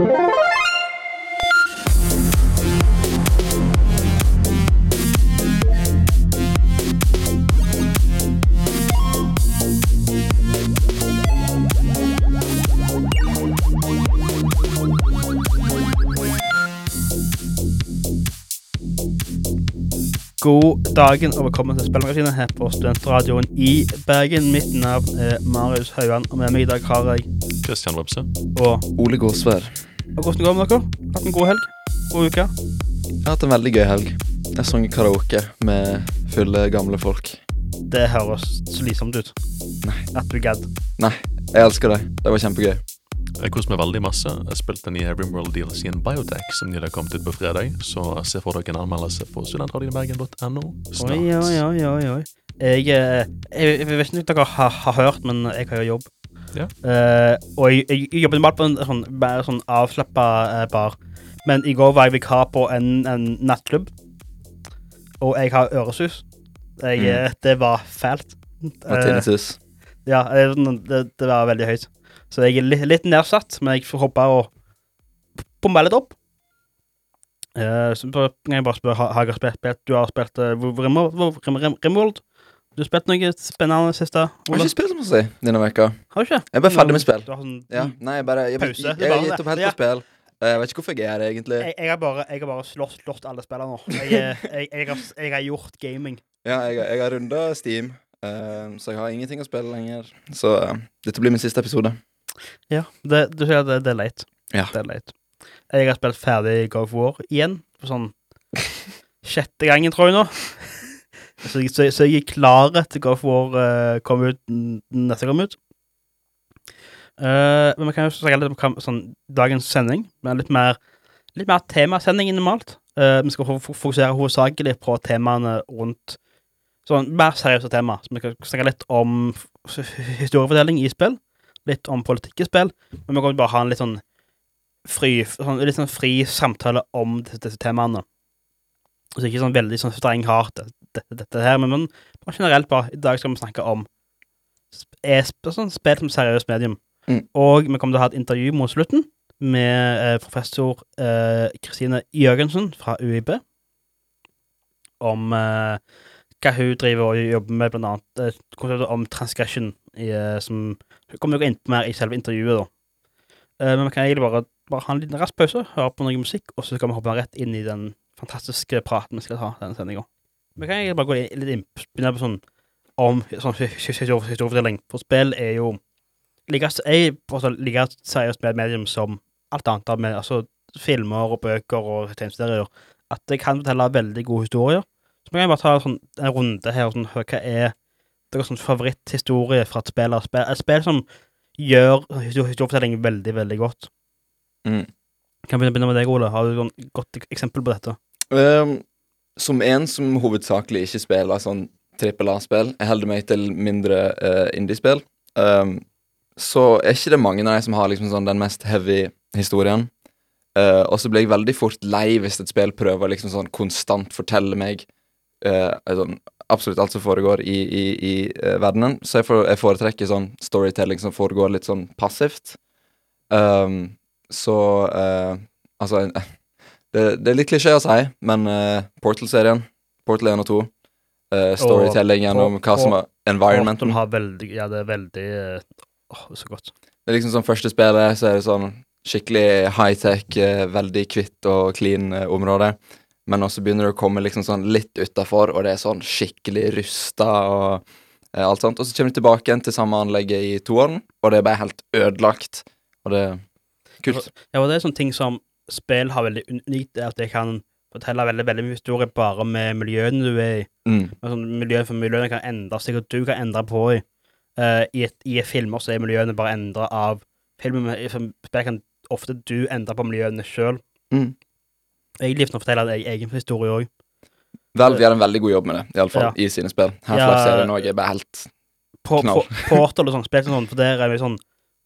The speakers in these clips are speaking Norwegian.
God dagen og velkommen til Spillmagasinet her på Studentradioen i Bergen. Mitt navn er Marius Hauan, og med meg i dag har jeg Kristian Vebse. og Ole Gåsvær. Og Hvordan går det med dere? Hatt en god helg? God uke? Jeg har hatt en veldig gøy helg. Jeg sang karaoke med fulle, gamle folk. Det høres slitsomt ut. Nei. At du gadd. Nei, jeg elsker det. Det var kjempegøy. Jeg koste meg veldig masse. Jeg spilte den i Rimworld DLC-en Biotech, som nylig har kommet ut på fredag. Så se for dere en anmeldelse på studentradiobergen.no snart. Oi, oi, oi, oi, oi. Jeg, eh, jeg, jeg vet ikke om dere har, har hørt, men jeg har jo jobb. Ja. Eh, og jeg, jeg, jeg jobber normalt på en sånn, sånn avslappa uh, bar. Men i går var jeg vikar på en, en nattklubb, og jeg har øresus. Jeg, Mm. eh, Det var fælt. Og Uh, ja, eh, det, det var veldig høyt. Så jeg er litt, litt nedsatt, men jeg får håpe å pumpe litt opp. Uh, så kan jeg bare spørre, har, har jeg spilt, spilt Du har spilt uh, Rimworld? Du har spilt noe spennende siste? Jeg har ikke spilt så mye denne veka. Har du ikke? Jeg er bare ferdig med spill. Du har sånn, Ja, nei, jeg bare Jeg, Pause. jeg, jeg, jeg har gitt opp helt Ja. på spill. Eh, Jeg vet ikke hvorfor jeg er her, egentlig. jeg, jeg har bare, jeg har bare slått, slått alle spillene nå. Jeg, er- jeg, jeg, har, jeg har gjort gaming. Ja, jeg, jeg har runda Steam, uh, så jeg har ingenting å spille lenger. Så uh, dette blir min siste episode. Ja, det, du sier at det, det er leit. Ja. Det er leit. Jeg har spilt ferdig God of War igjen, for sånn sjette gangen, tror jeg nå. Så, jeg- så, så jeg er klar til God of War komme kommer ut neste gang ut. Uh, men vi kan jo snakke litt om hva- sånn, dagens sending, men litt mer, litt mer temasending enn normalt. Uh, vi skal fo- fo- fokusere hovedsakelig på temaene rundt sånn mer seriøse tema. Så vi kan snakke litt om historiefortelling i spill, litt om politikk i spill, men vi kan bare ha en litt sånn fri, sånn, litt sånn fri samtale om disse, disse temaene. Så ikke sånn veldig sånn streng dette, dette her, men, men generelt bare, i dag skal vi snakke om sp- sånn spill som seriøst medium. Mm. Og vi kommer til å ha et intervju mot slutten med eh, professor eh, Kristine Jørgensen fra UiB om eh, hva hun driver og jobber med, blant annet eh, konseptet om transgression, i, eh, som hun kommer inn på mer i selve intervjuet, da. Eh, men vi kan egentlig bare, bare ha en liten rask pause, høre på noe musikk, og så skal vi hoppe rett inn i den fantastiske praten vi skal ha denne sendinga. Vi kan egentlig bare gå litt inn, begynne på sånn om sånn historiefortelling. For spill er jo like, er på en måte like seriøst med medium som alt annet med, altså filmer og bøker og tegneserier. At det kan fortelle veldig gode historier. Så vi kan bare ta sånn, en runde her. og Sånn, hva er deres sånn favoritthistorie fra et spill? Spill, et spill som gjør historiefortelling veldig, veldig godt. Mm. Kan vi begynne med deg, Ole? Har du et sånn godt eksempel på dette? Um, som en som hovedsakelig ikke spiller sånn trippel A-spill, jeg holder meg til mindre uh, indie-spill, um, så er ikke det mange av de som har liksom sånn den mest heavy historien. Uh, og så blir jeg veldig fort lei hvis et spill prøver liksom sånn konstant fortelle meg uh, sånn, absolutt alt som foregår i, i, i uh, verdenen. Så jeg, for, jeg foretrekker sånn storytelling som foregår litt sånn passivt. Um, så Altså det, det er litt klisjé å si, men uh, Portal-serien, Portal 1 og 2, uh, storytelling gjennom hva som er environmenten. Portal har veldig Ja, det er veldig eh, Åh, så godt. Det er liksom sånn første spillet, så er det sånn skikkelig high-tech, uh, veldig kvitt og clean eh, område. Men også begynner det å komme liksom sånn litt utafor, og det er sånn skikkelig rusta og eh, alt sånt. Og så kommer du tilbake igjen til samme anlegget i toeren, og det er bare helt ødelagt. Og det er kult. Ja, og det er sånne ting som spill har veldig unikt, er at det kan fortelle veldig, veldig mye historie bare med miljøene du er i. Mm. Sånn, miljøene for miljøene kan endre seg, og du kan endre på i. Uh, i, et, I filmer så er miljøene bare endra av filmen, men i spill kan ofte du endre på miljøene sjøl. Mm. Egentlig for å fortelle en egen historie òg. Valve gjør en veldig god jobb med det, iallfall Ja. i sine spill. Half-Life Ja. serien òg er bare helt På, Knall. på, Portal og sånn, spill sånn, for der er det sånn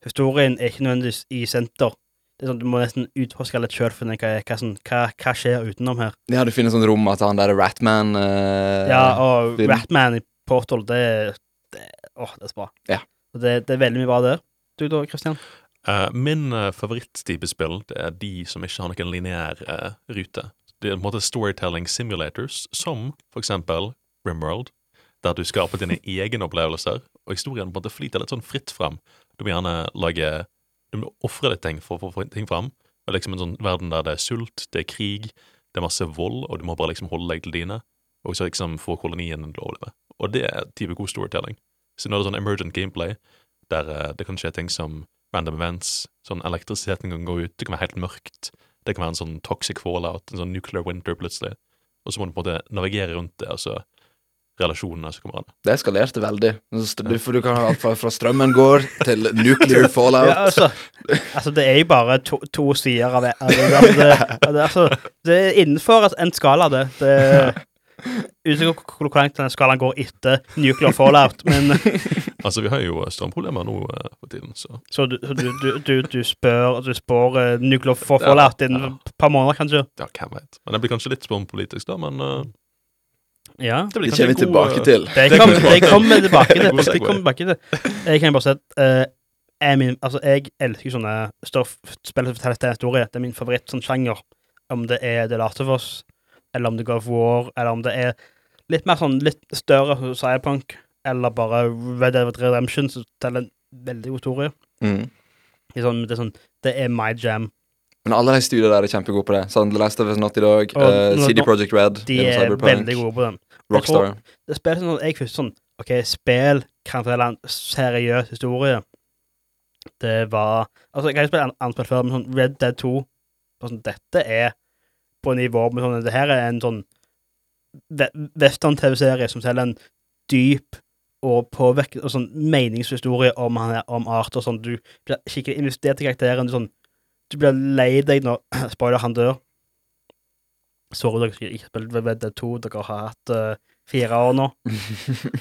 Historien er ikke nødvendigvis i senter. Det er sånn, Du må nesten utforske litt sjøl for å finne hva, hva, hva, hva skjer utenom her. Ja, du finner sånn rom at han der Ratman eh, Ja, og film. Ratman i Portal, det, det Åh, det er så bra. Ja. Og det, det er veldig mye bra der. Du da, Christian? Uh, min uh, favoritttype spill det er de som ikke har noen lineær uh, rute. Det er på en måte storytelling simulators, som for eksempel Rimworld, der du skaper dine egne opplevelser, og historien på en måte flyter litt sånn fritt fram. Du må gjerne lage Du må ofre litt ting for å få ting fram. er liksom en sånn verden der det er sult, det er krig, det er masse vold, og du må bare liksom holde deg til dine, og så liksom få kolonien til å overleve. Og det er type god storytelling. Så nå er det sånn emergent gameplay, der eh, det kan skje ting som random events, sånn elektrisiteten kan gå ut, det kan være helt mørkt, det kan være en sånn toxic fallout, en sånn nuclear winter plutselig, og så må du på en måte navigere rundt det, altså relasjonene som kommer an. Det eskalerte veldig. Du, for du kan ha alt fra, fra strømmen går til nuclear fallout. Ja, altså, altså, det er jo bare to, to sider av det. Altså, det, det, det, altså, det er innenfor en skala, det. det Usikker på hvor langt den skalaen går etter nuclear fallout, men Altså, vi har jo strømproblemer nå eh, på tiden, så så du, så du, du, du, du spør Du spår uh, nuclear fa- fallout innen et par måneder, kanskje? ja, hvem vet. Men det blir kanskje litt politisk da, men eh, Ja. det Det kommer vi tilbake eh, til. Det kommer vi tilbake til. Det kommer tilbake til. Jeg kan bare si at eh, er min, altså, jeg elsker sånne stoff, spill som forteller en historie. Det er min favoritt sånn sjanger. Om det er The Last of Us, eller om det går for War, eller om det er litt mer sånn litt større Cyberpunk, eller bare Red Dead Redemption, som forteller en veldig god historie. Mm. Det er sånn, det er, sånn, det er my jam. Men alle de studiene der er kjempegode på det. Sånn The Last of Us Not i dag, uh, CD Projekt Red, De er veldig gode på den. Rockstar. Det spiller sånn jeg først sånn OK, spill kan fortelle en seriøs historie. Det var Altså, jeg har spilt andre spill før, men sånn Red Dead 2 bare sånn, Dette er på nivå med sånn Det her er en sånn western-TV-serie som selger en dyp og påvirket og sånn meningshistorie om, han om art og sånn. Du blir skikkelig investert i karakteren. Du, sånn, du blir lei deg når spoiler, han dør. Sorry, dere har ikke spilt Red Dead 2. Dere har hatt uh, fire år nå.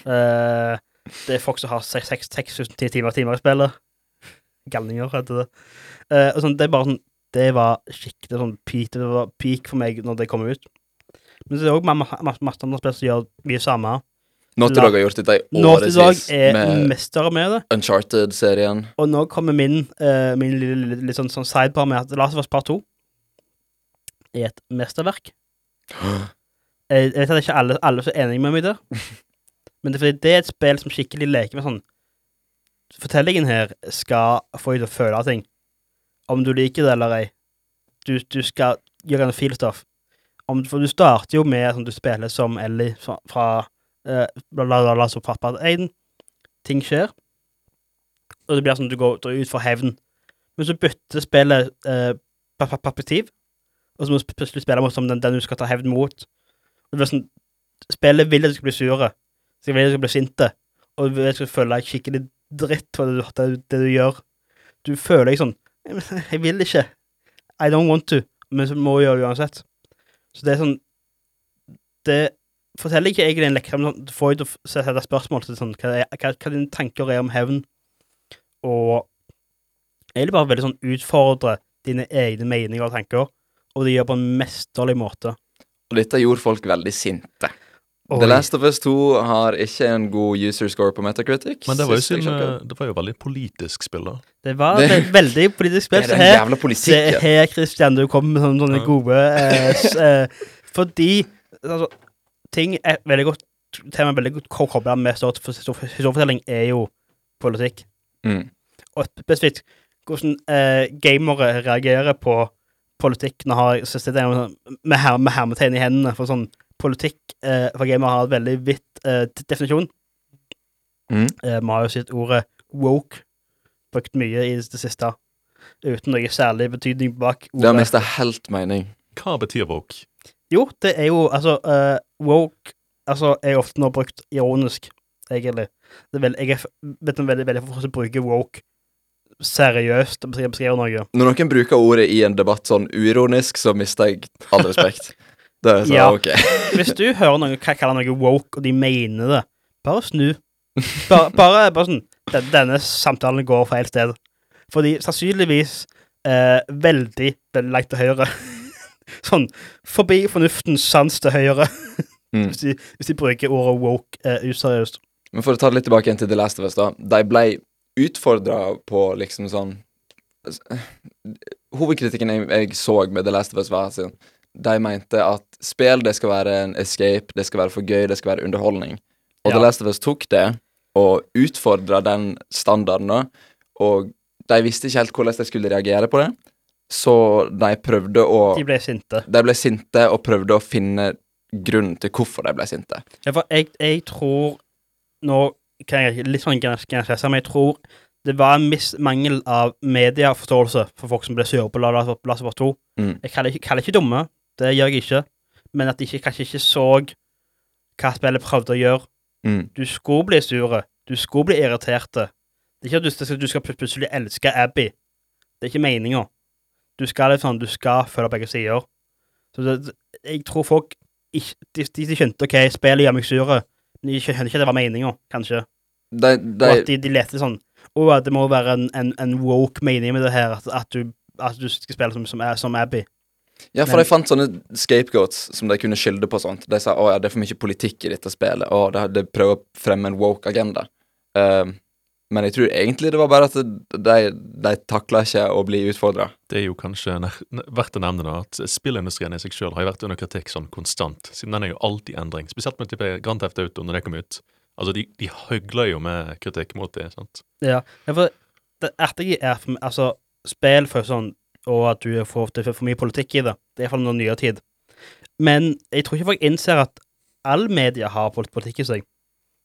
uh, det er folk som har 6000 timer, timer i spillet. Galninger, heter det. Uh, og sånn, det er bare sånn Det var skikkelig sånn peak, det var peak for meg når det kom ut. Men så er det òg masse, andre spill som gjør mye samme. Naughty til Dog har gjort dette i årevis er med mestere med det. Uncharted-serien. Og nå kommer min, uh, min lille, lille, litt sånn, sånn sidebar med at Last of Us Part 2 er et mesterverk. Jeg, jeg vet at ikke alle, alle er enige med meg der, men det er fordi det er et spill som skikkelig leker med sånn Fortellingen her skal få deg til å føle ting, om du liker det eller ei. Du, du skal gjøre en filstoff. Om, for du starter jo med sånn du spiller som Ellie fra, fra eh, la, la, la, la, så pappa Aiden. Ting skjer, og det blir sånn at du går ut for hevn. Men så bytter spillet eh, perspektiv, og så må du plutselig spille mot som den, den du skal ta hevn mot. Og det blir sånn, Spillet vil at du skal bli sure, så vil at du skal bli sinte, og du du skal føle deg skikkelig dritt for det, du- det, det du gjør. Du føler deg sånn Jeg vil ikke. I don't want to. Men så må jeg gjøre det uansett. Så det er sånn Det forteller ikke egentlig en lekse, men sånn, det får f- sette spørsmål til sånn, hva, hva, hva dine tanker er om hevn. Og egentlig bare veldig sånn utfordre dine egne meninger og tanker, og det gjør på en mesterlig måte. Og dette gjorde folk veldig sinte. Oi. The Last of Us 2 har ikke en god user score på Metacritic. Men det var jo, sjekket. eh, det var jo veldig politisk spill, da. Det var Det- et veldig politisk spill. Det er den jævla se politikken. her, Christian, du kommer med sånne, sånne gode eh, s, eh, Fordi altså, ting er veldig godt Tema er veldig godt kobla med for- historiefortelling, er jo politikk. Mm. Og spesifikt hvordan eh, gamere reagerer på politikk. Nå har jeg med, med, her, med hermetegn i hendene, for sånn politikk eh, for gamer har et veldig vidt eh, definisjon. Mm. Eh, Vi har jo sett ordet woke brukt mye i det siste, uten noe særlig betydning bak ordet. Det har mista helt mening. Hva betyr woke? Jo, det er jo altså uh, Woke altså, er ofte nå brukt ironisk, egentlig. Det er vel, jeg er veldig, veldig, veldig for å bruke woke seriøst beskriver beskrive beskrive noe. Når noen bruker ordet i en debatt sånn uironisk, så mister jeg all respekt. Det er så, Ja. ok. Hvis du hører noen ka- kalle noe woke, og de mener det, bare snu. Bare, bare, bare sånn den, Denne samtalen går feil sted. Fordi sannsynligvis eh, veldig langt til høyre. sånn forbi fornuftens sans til høyre, Mm. hvis, de, hvis de bruker ordet woke eh, useriøst. Men for å ta det litt tilbake igjen til The Last of Us, da. De ble utfordra på liksom sånn Hovedkritikken jeg, jeg så med The Last of Us, var at de mente at spill det skal være en escape, det skal være for gøy, det skal være underholdning. Og Ja. The Last of Us tok det og utfordra den standarden, da, og de visste ikke helt hvordan de skulle reagere på det, så de prøvde å De ble sinte. De ble sinte og prøvde å finne grunnen til hvorfor de ble sinte. Ja, for jeg, jeg tror Nå kan jeg litt sånn generalisere, men jeg tror det var en viss mangel av medieforståelse for folk som ble sure på La- La- Last of Us 2. Mm. Jeg kaller ikke, kaller ikke dumme, det gjør jeg ikke, men at de ikke, kanskje ikke så hva spillet prøvde å gjøre. Mm. Du skulle bli sure, du skulle bli irriterte. Det er ikke at du, skal- du skal plutselig elske Abby. Det er ikke meninga. Du skal liksom, du skal følge begge sider. Så det, det- jeg tror folk ikke, de, de, de skjønte OK, spillet gjør meg sur, men de skjønte ikke at det var meninga, kanskje. De, de, Og at de, de lette sånn Og at det må være en, en, en woke mening med det her, at, at, du, at du skal spille som, som, som Abby. Ja, for Men- de fant sånne scapegoats som de kunne skylde på sånt. De sa å ja, det er for mye politikk i dette spillet, og det, de prøver å fremme en woke agenda. Um, men jeg tror egentlig det var bare at de, de takla ikke å bli utfordra. Det er jo kanskje verdt å nevne da, at spillindustrien i seg selv har vært under kritikk sånn konstant, siden den er jo alltid i endring. Spesielt med type Grand Theft Auto når det kom ut. Altså, de, de høgler jo med kritikk mot det, sant. Ja, for det artige er for meg, altså, spill for sånn, og at du får er for mye politikk i det. Det er iallfall noe nyere tid. Men jeg tror ikke folk innser at all media har politikk i seg.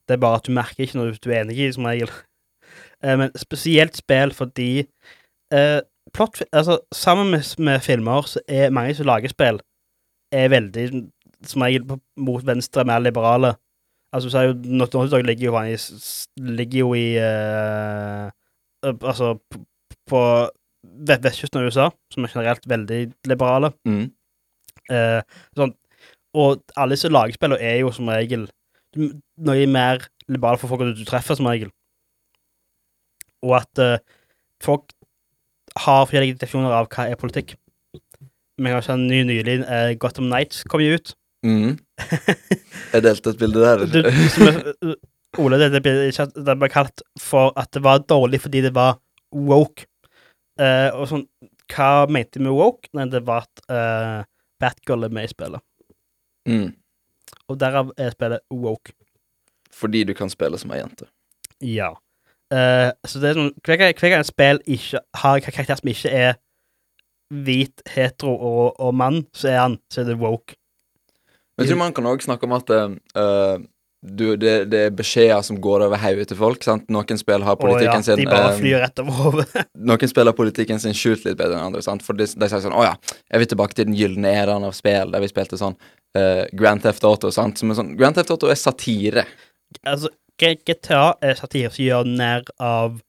Det er bare at du merker ikke når du er enig i, som regel. Eh, Men spesielt spill fordi eh, plott, altså, Sammen med, med filmer så er mange som lager spill, er veldig som regel mot venstre, mer liberale. Altså, så er jo Naughty Dog ligger jo Ligger jo i eh, Altså på ve- vestkysten av USA, som er generelt veldig liberale. Mm. Uh, sånn, og alle disse lagspillene er jo som regel noe mer liberale for folk du, du treffer, som regel. Og at uh, folk har forskjellige definisjoner av hva er politikk. Vi kan se en ny nylig uh, Gotham Nights kom jo ut. Mm. Jeg delte et bilde der. Du, som er, Ole, det, det, ble, kalt for at det var dårlig fordi det var woke. Eh, og sånn, hva mente de med woke? Nei, det var at eh, Batgirl er med i spillet. Mm. Og derav er spillet woke. Fordi du kan spille som ei jente. Ja. Eh, så det er sånn Hver gang hver gang et spill ikke har en karakter som ikke er hvit, hetero og, og mann, så er han så er det woke. Men jeg tror man kan òg snakke om at uh, du, det, det er beskjeder som går over hodet til folk. sant? Noen spill har ja, politikken sin de bare eh, flyr rett over hodet. Noen spiller politikken sin skjult litt bedre enn andre. sant? For de, de sier sånn Å ja, jeg vil tilbake til den gylne æraen av spill, der vi spilte sånn uh, Grand Theft Auto. sant? Som er sånn, Grand Theft Auto er satire. altså, GTA er satire som gjør nær av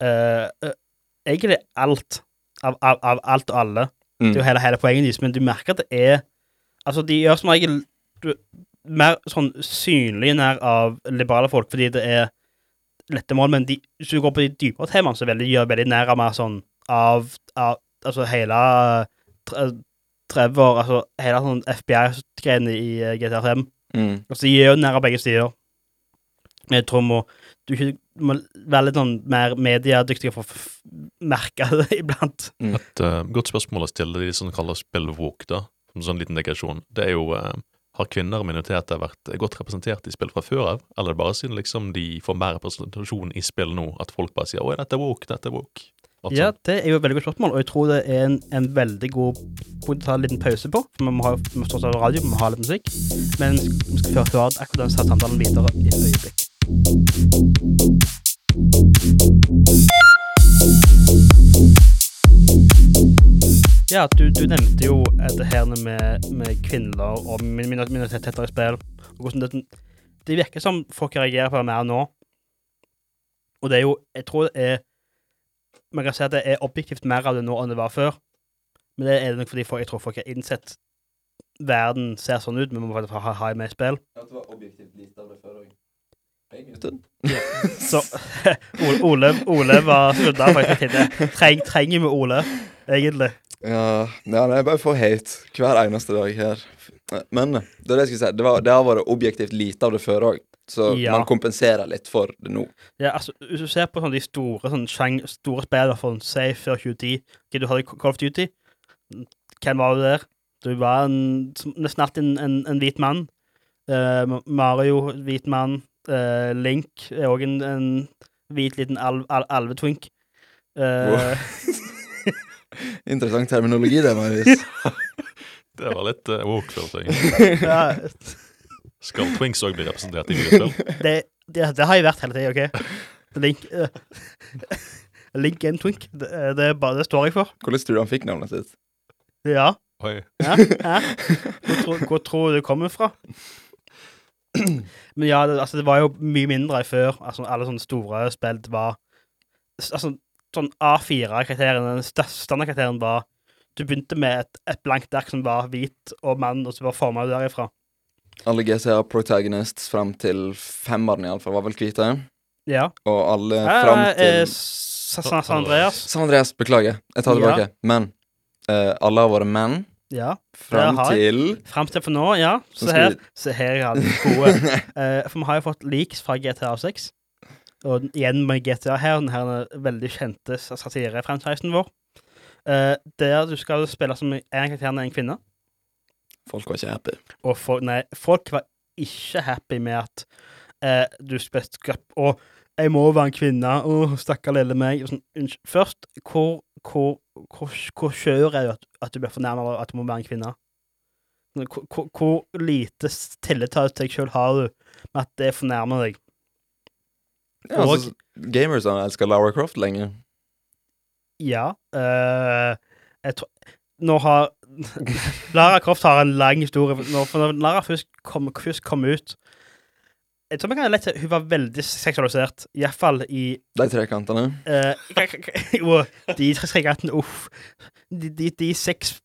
uh, egentlig alt. Av, av, av alt og alle. Mm. Det er jo hele, hele poenget deres, men du merker at det er Altså, de gjør som regel mer sånn synlig nær av liberale folk, fordi det er lette mål, men de, hvis du går på de dypere temaene, så veldig, gjør veldig nær av mer sånn av, av Altså hele tre, Trevor Altså hele sånn FBI-greiene i eh, GTA 5. Mm. Altså, de gjør nær av begge sider. Jeg tror må, du ikke, må være litt sånn mer mediedyktig for å f- merke det iblant. Et uh, godt spørsmål å stille de som kaller spill woke, da, som sånn liten digresjon, det er jo eh, har kvinner og minoriteter vært godt representert i spill fra før av, eller er det bare siden liksom de får mer representasjon i spill nå, at folk bare sier 'Å, dette er woke, dette er woke'? Sånn. Ja, det er jo et veldig godt spørsmål, og jeg tror det er en, en veldig god punkt å ta en liten pause på. For vi må ha vi må ha radio, vi må ha litt musikk. Men vi skal, høre akkurat den samtalen videre i et øyeblikk. Ja, du, du nevnte jo det her med, med kvinner og min- min- minoriteter i spill. Og hvordan det, det virker som folk reagerer på det mer nå. Og det er jo Jeg tror det er Man kan si at det er objektivt mer av det nå enn det var før. Men det er nok fordi folk, jeg tror folk har innsett verden ser sånn ut, men vi må faktisk ha, ha med i spill. At det var objektivt lite av det før òg. Så Ole, Ole, Ole var sludda faktisk til det. Treng, trenger vi Ole, egentlig. Ja, ja nei, jeg bare får hate hver eneste dag her. Men det er det jeg skulle si. Det, var, det har vært objektivt lite av det før òg. så Ja. man kompenserer litt for det nå. Ja, altså, Hvis du ser på sånn de store sånn, store spillene fra sånn, si før 2010 Ok, Du hadde Call of Duty. Hvem var du der? Du var en, nesten alltid en, en, en hvit mann. Uh, Mario, hvit mann. Uh, Link er òg en, en hvit liten alv, al, alvetwink. Uh, Wow. Interessant terminologi, det, Marius. Det var litt uh, woke, følte jeg. Skal Twinks òg bli representert i videospill? det, det, det har jeg vært hele tida, OK? Link uh, Link and twink. Det, det, er bare, det står jeg for. Hvordan tror du han fikk navnet sitt? Ja. Oi. Ja, ja. Hvor, tror- hvor tror du det kommer fra? Men ja, det, altså, det var jo mye mindre før. Altså, alle sånne store spill var Altså, sånn A4-karakteren, den største standardkarakteren var Du begynte med et, et blankt ark som var hvit og mann, og så var forma derifra. Alle GTA Protagonists fram til femmeren iallfall var vel hvite. Ja. Og alle fram Eh, til Sa- San Andreas. San Andreas, beklager. Jeg tar det Ja. tilbake. Men eh, alle har vært menn Ja. fram til Fram til for nå, ja. Se her. Se her, litt gode. Eh, for vi har jo fått leaks fra GTA 6. Og igjen med GTA her, den her veldig kjente satirefranchisen vår. Eh, der du skal spille som en karakter og en kvinne. Folk var ikke happy. Og folk, nei, folk var ikke happy med at eh, du spilte Å, jeg må være en kvinne. Å, stakkar lille meg. Sånn. Først, hvor, hvor, hvor, hvor skjør er du at, at du blir fornærma av at du må være en kvinne? Hvor, hvor, lite tillit til deg sjøl har du med at det fornærmer deg? Ja, Og- altså, gamers har elska Lara Croft lenge. Ja. eh, jeg tror Nå har Lara Croft har en lang historie. Når, når Lara først kom, først kom ut Jeg tror man kan lett si hun var veldig seksualisert. Iallfall i De trekantene. jo, uh, de trekantene Uff. De, de, de seks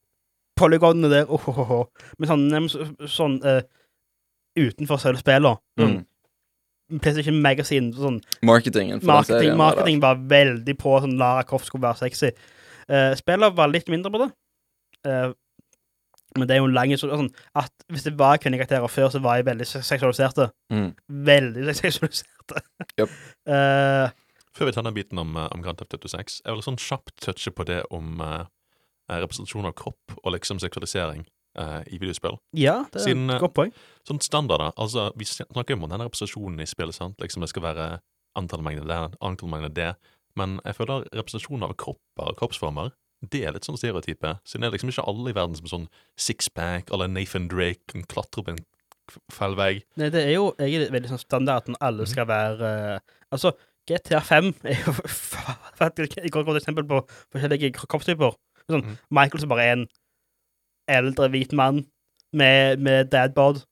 polygonene der oh, oh, oh. Men sånn, sånn uh, utenfor selve spillet. Sånn, Mm. PlayStation Magazine sånn Marketingen for Marketing, serien marketing var veldig på sånn Lara Croft skulle være sexy. Uh, spillet var litt mindre på det. Uh, men det er jo en lang historie. Sånn, at hvis det var kvinnekarakterer før, så var jeg veldig seksualiserte. Mm. Veldig seksualiserte. yep. uh, Før vi tar den biten om, eh, om Grand Theft Auto 6, jeg vil sånn kjapt touche på det om eh, representasjon av kropp og liksom seksualisering eh, i videospill. ja, det er Siden, et eh, godt poeng. Sånn standarder. Altså, vi snakker jo om denne representasjonen i spillet, sant? Liksom det skal være antall mengder det, antall mengder det. Men jeg føler representasjonen av kropper og kroppsformer, det er litt sånn stereotype. Siden det er liksom ikke alle i verden som er sånn sixpack, eller Nathan Drake klatrer opp en vei. Nei, det er jo egentlig veldig sånn standard at alle skal være uh, Altså, GTA 5 er jo faktisk et godt godt eksempel på forskjellige kroppstyper. Sånn, mm. Michael som bare er en eldre hvit mann med, med dadbod.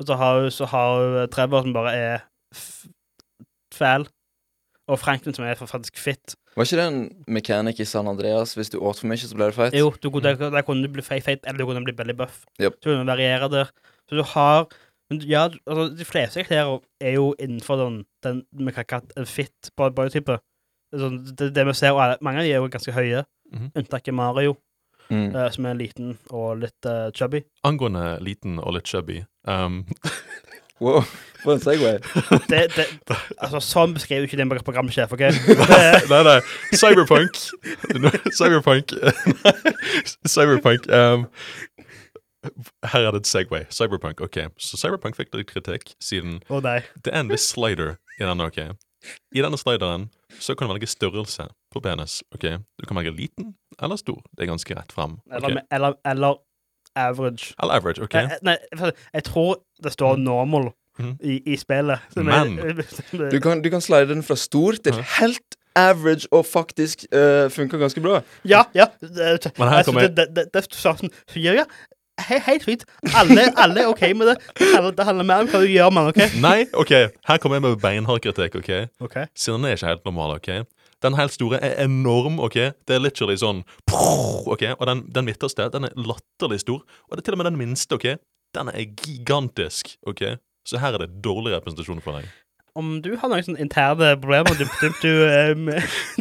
Og så har, så har Trevor som bare er f fæl. Og Franklin som er faktisk fit. Var ikke det en mechanic i San Andreas? Hvis du åt for mye, så ble det feit? Jo, du, der, der kunne du bli feit, feit, eller du kunne bli veldig buff. Yep. Så kunne du variere der. Så du har men ja, altså, de fleste karakterer er jo innenfor den, den med kakat, en fit bo- bodytype. Sånn, det, det vi ser, og alle- mange av de er jo ganske høye, Mhm. unntaket Mario, Mm. uh, som er liten og litt uh, chubby. Angående liten og litt chubby um, Wow, for en Segway. Det, det, altså, sånn beskriver jo ikke din programsjef, OK? Nei, nei. Cyberpunk. Cyberpunk. Cyberpunk. Um, her er det et Segway. Cyberpunk, ok. Så Cyberpunk fikk litt kritikk, siden nei. det er en viss slider i denne, ok. I denne slideren så kan du velge størrelse på penis, ok. Du kan velge liten eller stor. Det er ganske rett frem. Eller, eller, eller average. Eller average, ok. Eh, Nei, jeg tror det står normal mm. i, i spillet. Men- Du kan, du kan slide den fra stor til helt average og faktisk uh, funker ganske bra. Ja, ja. Det, Men her kommer kommer- det, det, det, det det, så ja, ja. He, helt fint. Alle, alle er OK med det. Det handler, det handler mer om hva du gjør, med OK? Nei, ok. Her kommer jeg med beinhard kritikk, ok. Ok. Siden den er ikke helt normal, ok? Den helt store er enorm, ok? Det er literally sånn ok? Og den, den midterste, den er latterlig stor. Og det er til og med den minste, ok? Den er gigantisk, ok? Så her er det dårlig representasjon for deg. Om du har noen sånne interne problemer du, du, du, um,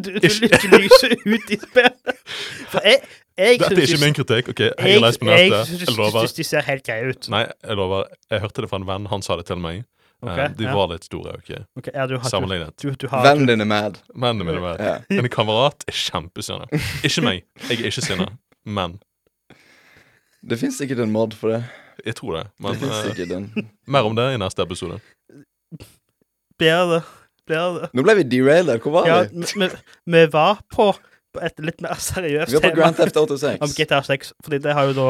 du, du, lyser ut i spillet For jeg, jeg Dette er ikke min kritikk, ok? Jeg er på nettet. Jeg lover. syns de ser helt greie ut. Nei, jeg lover. Jeg hørte det fra en venn, han sa det til meg. Okay, Eh, de ja. var litt store, ok? okay ja, du har, Sammenlignet. du, du har Vennen din er mad. Vennen min er mad. Ja. En kamerat er kjempesinna. Ikke meg. Jeg er ikke sinna. Men Det fins sikkert en mod for det. jeg tror det. Men det eh, en mer om det i neste episode. Blir det. Blir det. Nå ble vi derailed. Hvor var Ja, vi? vi, var på, på et litt mer seriøst tema. Vi var på Grand Theft Auto 6. om GTA 6, fordi det har jo da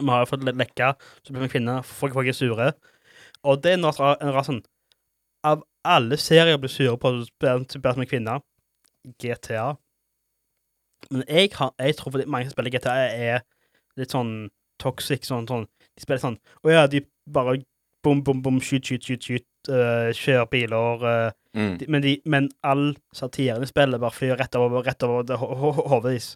Vi har jo fått litt lekka, så blir vi kvinner, folk, folk er sure. Og det er en rar sånn Av alle serier blir sure på å spille spille som en kvinne, GTA. Men jeg, har, jeg tror fordi mange som spiller GTA, er litt sånn toxic. Sånn, sånn De spiller sånn Å ja, de bare bom, bom, bom, skyt, skyt, skyt, skyt. uh, kjør biler. Uh, Mm. de, men, de, men all satiren i spillet bare flyr rett over, rett over det ho- ho- hodet deres.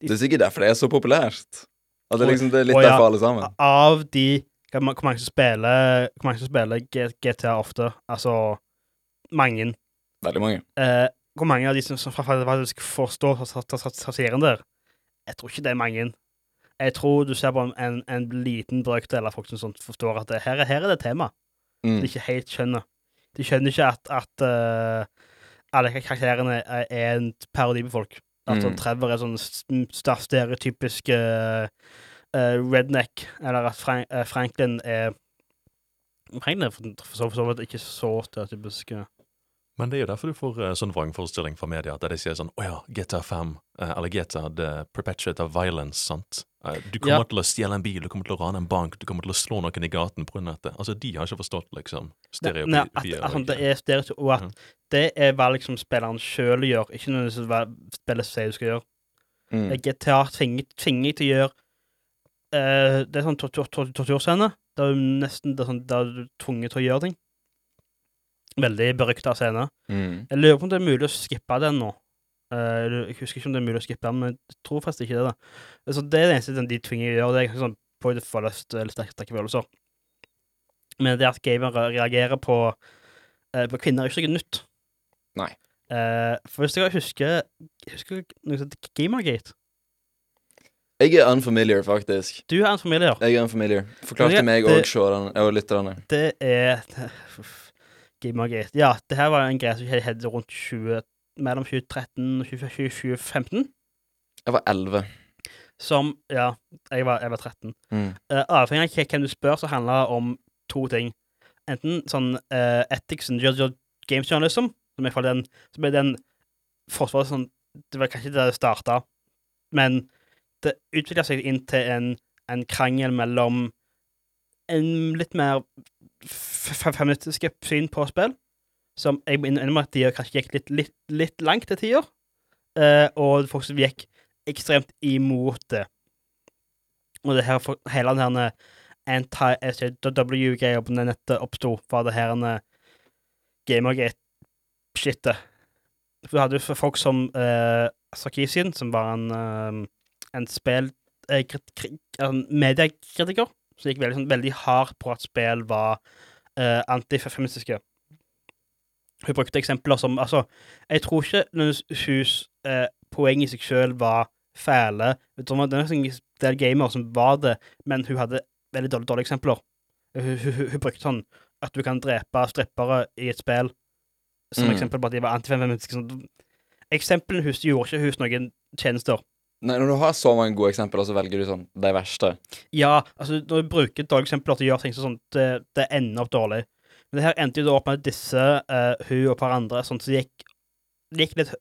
Det er sikkert derfor det er så populært. At det, liksom, det er litt derfor ja. alle sammen. Av de Hvor mange som spiller Hvor mange som spiller GTA ofte? Altså mange. Veldig mange. Uh, hvor mange av de som, som fa- fa- faktisk forstår sa- sa- sa- satiren der? Jeg tror ikke det er mange. Jeg tror du ser på en, en, en liten brøkdel av folk som sånn forstår at det, her, er- her er det tema. Mm. De ikke helt skjønner. De skjønner ikke at, at uh, alle karakterene er, er en parodi på folk. At sånn Mm. Trevor er sånn stereotypisk uh, uh, redneck, eller at Frank, Franklin er Franklin er for, så- vidt ikke så stereotypisk. Men det er jo derfor du får uh, sånn vrangforestilling fra media, der de sier sånn Å ja, GTA 5, uh, eller GTA The Perpetuate of Violence, sant. Du kommer Ja. til å stjele en bil, du kommer til å rane en bank, du kommer til å slå noen i gaten på dette. Altså, de har ikke forstått, liksom, Nei, nei, at, stereotypier. at, det er stereotyp, og at Ja. det er valg som spilleren sjøl gjør, ikke nødvendigvis hva spillet sier du skal gjøre. Mm. GTA tvinger, tvinger til å gjøre uh, Det er sånn tortur- tor- torturscene. Det er jo nesten det er sånn, Da er du tvunget til å gjøre ting. Veldig berykta scene. Mm. Jeg lurer på om det er mulig å skippe den nå. Eh, jeg husker ikke om det er mulig å skippe den, men jeg tror faktisk ikke det. da. Så det er det eneste de tvinger å gjøre. Det er sånn på det forløst eller sterke, sterke følelser. Men det at gamere reagerer på, eh, på kvinner, er ikke noe nytt. Nei. Eh, for hvis jeg husker Husker noe som heter Gamergate? Jeg er unfamiliar, faktisk. Du er unfamiliar. Jeg er unfamiliar. Forklar til meg og seerne og lytterne. Det er Gamergate. Ja, det her var en greie som skjedde rundt 20, mellom 2013 og 2015. Jeg var elleve. Som Ja, jeg var, jeg var 13. Mm. Uh, avhengig av hvem du spør, så handler det om to ting. Enten sånn uh, ethics and gamesjournalism, ju- games journalism, som den, som er den forsvaret sånn Det var kanskje der det starta, men det utvikla seg inn til en, en krangel mellom en litt mer f- f- feministiske syn på spill, som jeg må innrømme at de kanskje gikk litt, litt, litt langt til tider, eh, og folk som gikk ekstremt imot det. Og det her, hele den her anti-SJW-greia på nettet oppsto fra det her Gamergate-shitet. For du hadde jo folk som uh, Sarkisian, som var en, eh, en spill... eh, en mediekritiker, som gikk veldig, sånn, veldig hardt på at spill var uh, antifeministiske. Hun brukte eksempler som Altså, jeg tror ikke hennes hus eh, poeng i seg sjøl var fæle. Det det en del gamer som var det, men hun hadde veldig dårlige, dårlige eksempler. Hun, hun, hun, hun brukte sånn at du kan drepe strippere i et spill, som Mm. eksempel på at de var antifeministiske. Sånn. Eksemplene hus gjorde ikke hus noen tjenester. Nei, når du har så mange gode eksempler, så velger du sånn de verste. Ja, altså, når du bruker dårlige eksempler til å gjøre ting sånn, det, det ender opp dårlig. Men det her endte jo da opp med at disse, uh, hun og et par andre, sånn, så gikk, gikk litt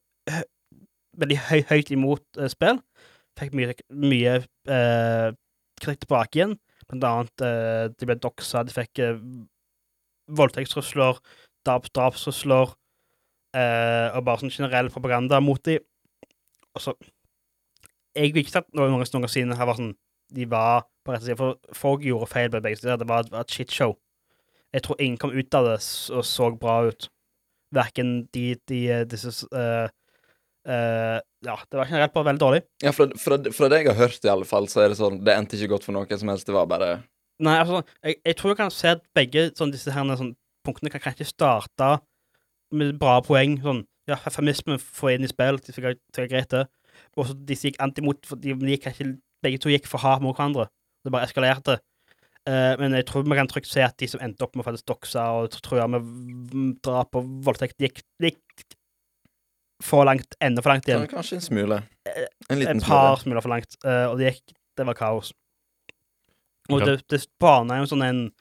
veldig høy, høyt imot uh, spill. Fikk mye, mye uh, kritikk tilbake igjen. Blant annet uh, de ble doxa, de fikk uh, voldtektstrusler, drap, drapstrusler, og bare sånn generell propaganda mot dem. Og så Jeg vil ikke si at noen noensinne her var sånn De var på rett side, for folk gjorde feil på begge sider. Det var, et et shitshow. Jeg tror ingen kom ut av det og så bra ut. Verken de, de disse uh, uh, Ja, det var generelt bare veldig dårlig. Ja, fra, fra, fra det jeg har hørt, i alle fall, så er det sånn Det endte ikke godt for noen som helst. Det var bare Nei, altså, jeg, jeg tror jeg kan se at begge sånn, disse her, sånn, punktene kan kanskje starte med bra poeng. Sånn, ja, feminismen får inn i spill, de sikkert greit, det. Og så disse gikk antimot, for de, de gikk kanskje, begge to gikk for hardt mot hverandre. Det bare eskalerte. Eh, men jeg tror vi kan trygt si at de som endte opp med å faktisk dokse og true med drap og voldtekt, gikk, gikk for langt, enda for langt igjen. Kan- Kanskje en smule. Eh, En liten Et par smuler for langt, Uh, og det gikk Det var kaos. Og okay. det, det bana jo sånn en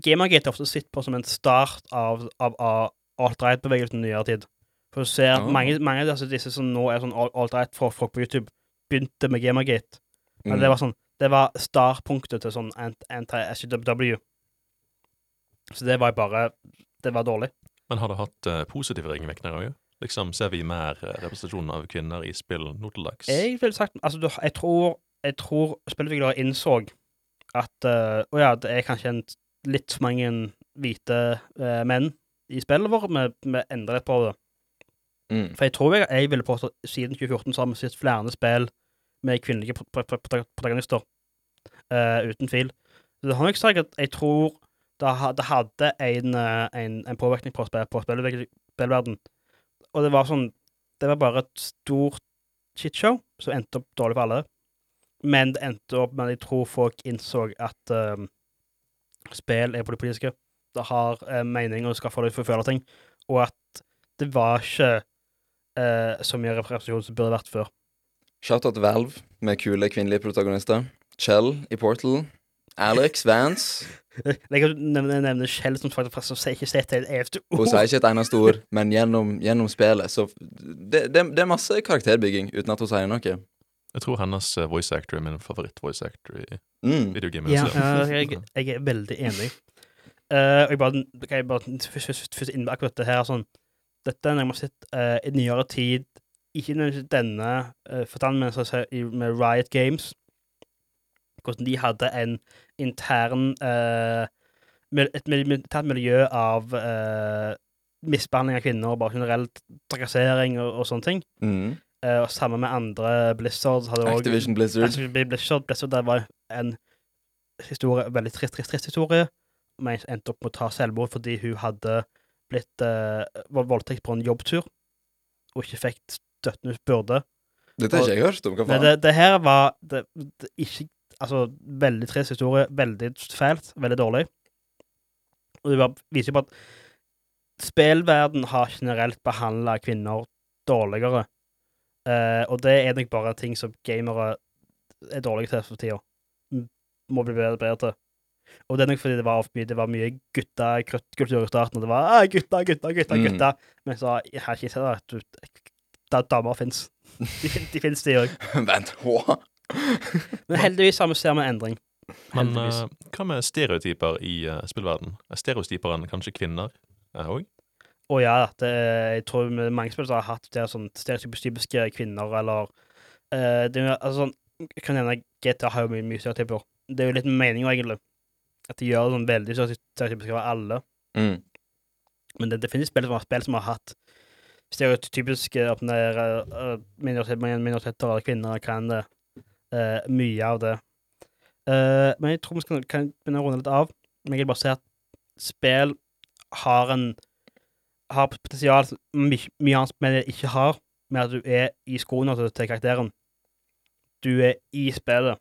Gamergate er ofte sett på som en start av, av, av alt-right-bevegelsen i nyere tid. For du ser at oh. mange, mange av disse, disse som nå er sånn alt- alt-right for folk på YouTube, begynte med Gamergate. Men Mm. det var sånn Det var startpunktet til sånn anti-SJW. Så det var bare Det var dårlig. Men har det hatt uh, positive ringvirkninger òg? Liksom, ser vi mer eh, representasjon av kvinner i spill nå til dags? Jeg ville sagt Altså, du, jeg tror Jeg tror spillutviklere innså at Å uh, ja, det er kanskje en, litt for mange hvite uh, menn i spillet vårt. Vi, endrer litt på det. Mm. For jeg tror jeg, jeg ville påstå siden 2014 så har vi sett flere spill med kvinnelige pro- pro- pro- protagonister. Eh, uten. Så det har nok at jeg tror det, hadde en, eh, en, en påvirkning på, på spillverden. Og det var sånn Det var bare et stort shitshow som endte opp dårlig for alle. Men det endte opp med at jeg tror folk innså at uh, spill er politiske. Det har uh, mening og skal få deg til å føle ting. Og at det var ikke uh, så mye representasjon som burde vært før. Shout-out Valve med kule kvinnelige protagonister. Chell i Portal. Alex Vance. Jeg kan nevne, nevne Shell som faktisk som ikke sier et eneste Hun sier ikke et eneste ord, men gjennom, gjennom spillet Så det, det, det er masse karakterbygging uten at hun sier noe. Jeg tror hennes eh, voice actor er min favoritt-voice actor i Mm. videogamet. Ja, eh, jeg, jeg er veldig enig. Uh, og jeg bare, kan jeg bare først, først, først inn akkurat det her sånn Dette er noe jeg har sett uh, i nyere tid, ikke nødvendigvis denne uh, forstand, men så så, i- med Riot Games. Hvordan de hadde en intern uh, et militært miljø av uh, misbehandling av kvinner, bare generelt trakassering og, og sånne ting. Mm. Uh, og sammen med andre Blizzard hadde også- Activision Blizzard. Activision Blizzard, Blizzard det var en historie, veldig trist, trist, trist historie. Men jeg endte opp med å ta selvmord fordi hun hadde blitt uh, voldtekt på en jobbtur og ikke fikk støtten hun burde. Dette har ikke jeg hørt om. Hva Men faen? det, det her var det, det, ikke Altså, veldig trist historie. Veldig fælt. Veldig dårlig. Og det viser jo på at spillverden har generelt behandla kvinner dårligere. Eh, og det er nok bare ting som gamere er dårlige til for tida. Må bli bedre, bedre til. Og det er nok fordi det var, mye- det var mye gutta-kultur i starten. Og det var ah, gutta, gutta, gutta, Mm. gutta. Men så jeg har ikke sett at damer fins. De, de fins, de òg. Vent, hva? Men heldigvis har vi ser med en endring. Men eh, hva med stereotyper i uh, spillverden? Er stereotyperen kanskje kvinner òg? Og ja, det, er- jeg tror mange spillere har hatt det sånn stereotypiske kvinner, eller uh, det, er altså, sånn, Jeg kan nevne GTA har jo mye, mye stereotyper. Det er jo litt meninga, egentlig. At de gjør det sånn veldig stereotypisk over alle. Mm. Men det, det finnes spill som har, spill som har hatt stereotypiske opp ned, uh, minoriteter, minoriteter eller kvinner, enn det. Eh, mye av det. Uh, men jeg tror vi skal, kan begynne å runde litt av. Men jeg vil bare si at spill har en har potensial som mye, annet spill ikke har, med at du er i skoene til, til karakteren. Du er i spillet.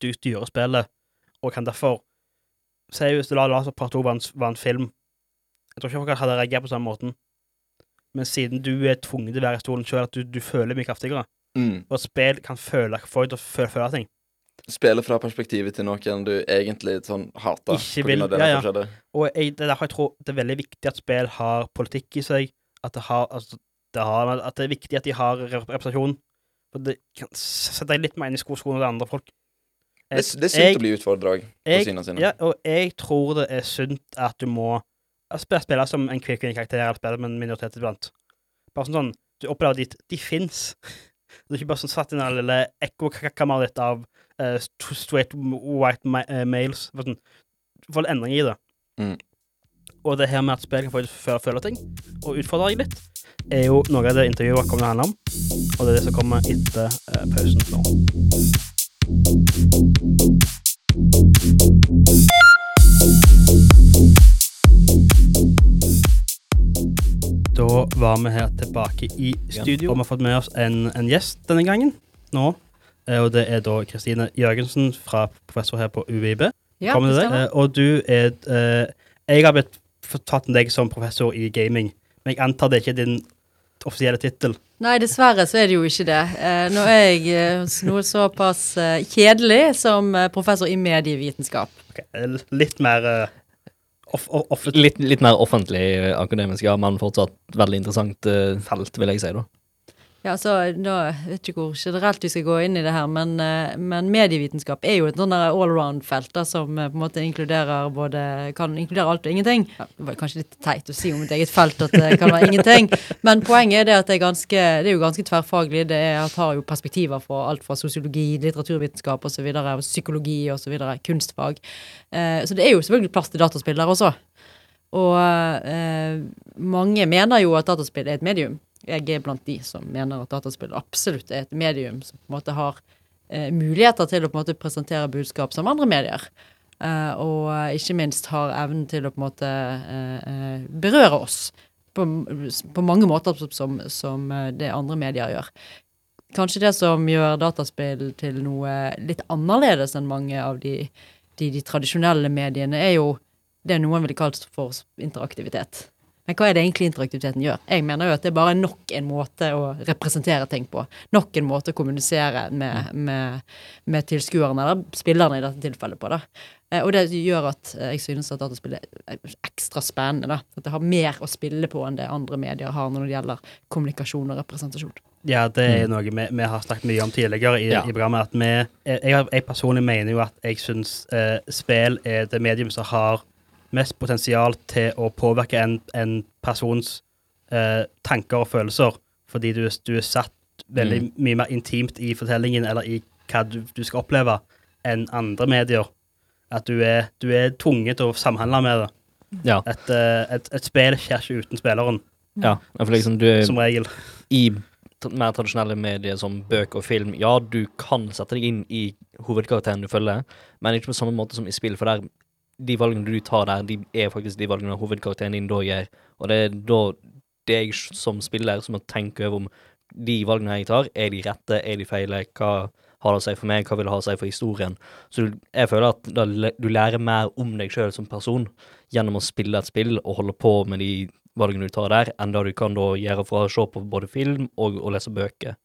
Du styrer spillet, og kan derfor Si hvis du La at Part 2 var en, var en film. Jeg tror ikke folk hadde reagert på samme måten. Men siden du er tvunget til å være i stolen sjøl, at du, du føler mye kraftigere. Mm. Og spill kan føle, folk til å føle, føle ting. Spille fra perspektivet til noen du egentlig sånn hater. Ikke vil- det ja, ja. Og jeg, det er derfor jeg tror det er veldig viktig at spill har politikk i seg. At det, har, altså, det, har, at det er viktig at de har representasjon. For det kan sette deg litt mer inn i sko- skoene til andre folk. Det, er- det er sunt å bli utfordra på synene sine. ja, og jeg tror det er sunt at du må spille, spille som en kvin- kvinnekarakter, eller spille med en minoritet iblant. Bare sånn sånn, du opplever at de, de fins. Du er ikke bare sånn satt i den lille ekkokammeret ditt av uh, straight white ma uh, males. Bare Sånn, får en endring i det. Mm. Og det her med at spill kan få føle, føle ting, og utfordre deg litt, er jo noe av det intervjuet kommer til å handle om. Og det er det som kommer etter uh, pausen nå. Da var vi her tilbake i studio, og vi har fått med oss en, en gjest denne gangen. Nå. eh, og det er da Kristine Jørgensen, fra professor her på UiB. Ja, Kommer det deg. stemmer. Eh, Og du er eh, Jeg har blitt tatt med deg som professor i gaming, men jeg antar det ikke er din offisielle tittel. Nei, dessverre så er det jo ikke det. Eh, nå er jeg eh, noe såpass eh, kjedelig som eh, professor i medievitenskap. Ok, eh, Litt mer off, off, Litt, litt mer offentlig akademisk, ja, men fortsatt veldig interessant eh, felt, vil jeg si, da. Ja, altså, nå vet ikke hvor generelt vi skal gå inn i det her, men, eh, men medievitenskap er jo et sånn allround-felt som eh, på en måte inkluderer både Kan inkludere alt og ingenting. Ja, det var kanskje litt teit å si om et eget felt at det kan være ingenting, men poenget er det at det er ganske Det er jo ganske tverrfaglig. Det er, har jo perspektiver fra alt fra sosiologi, litteraturvitenskap osv., psykologi osv., kunstfag. Eh, så det er jo selvfølgelig plass til dataspill der også. Og eh, mange mener jo at dataspill er et medium. Jeg er blant de som mener at dataspill absolutt er et medium som på en måte har eh, muligheter til å på en måte presentere budskap som andre medier. Eh, og eh, ikke minst har evnen til å på en måte eh, eh, berøre oss på, på mange måter som, som eh, det andre medier gjør. Kanskje det som gjør dataspill til noe litt annerledes enn mange av de, de, de tradisjonelle mediene, er jo det noen ville kalt for interaktivitet. Men hva er det egentlig interaktiviteten gjør? Jeg mener jo at det er bare nok en måte å representere ting på. Nok en måte å kommunisere med, med, med tilskuerne, eller spillerne i dette tilfellet, på. da. Eh, Og det gjør at eh, jeg synes at dataspill er ekstra spennende. da. At det har mer å spille på enn det andre medier har når det gjelder kommunikasjon og representasjon. Ja, det er noe vi, vi har snakket mye om tidligere i, Ja. i programmet. At vi, jeg, jeg, jeg personlig mener jo at jeg syns eh, spill er det medium som har mest potensial til å påvirke en, en persons eh, tanker og følelser, fordi du, du er satt veldig mye mer intimt i fortellingen eller i hva du, du skal oppleve, enn andre medier. At du er, du er tvunget til å samhandle med det. Ja. Et, eh, et, et spill skjer ikke uten spilleren, ja. For liksom, du er som regel. i mer tradisjonelle medier som bøker og film, ja, du kan sette deg inn i hovedkarakteren du følger, men ikke på samme måte som i spill, for der, de valgene du tar der, de er faktisk de valgene hovedkarakteren din da gjør. Og det er da det er jeg som spiller som må tenke over om de valgene jeg tar, er de rette, er de feile, hva har det å si for meg, hva vil det ha å si for historien. Så du- jeg føler at da, du lærer mer om deg sjøl som person gjennom å spille et spill og holde på med de valgene du tar der, enn det du kan da gjøre fra å se på både film og å lese bøker,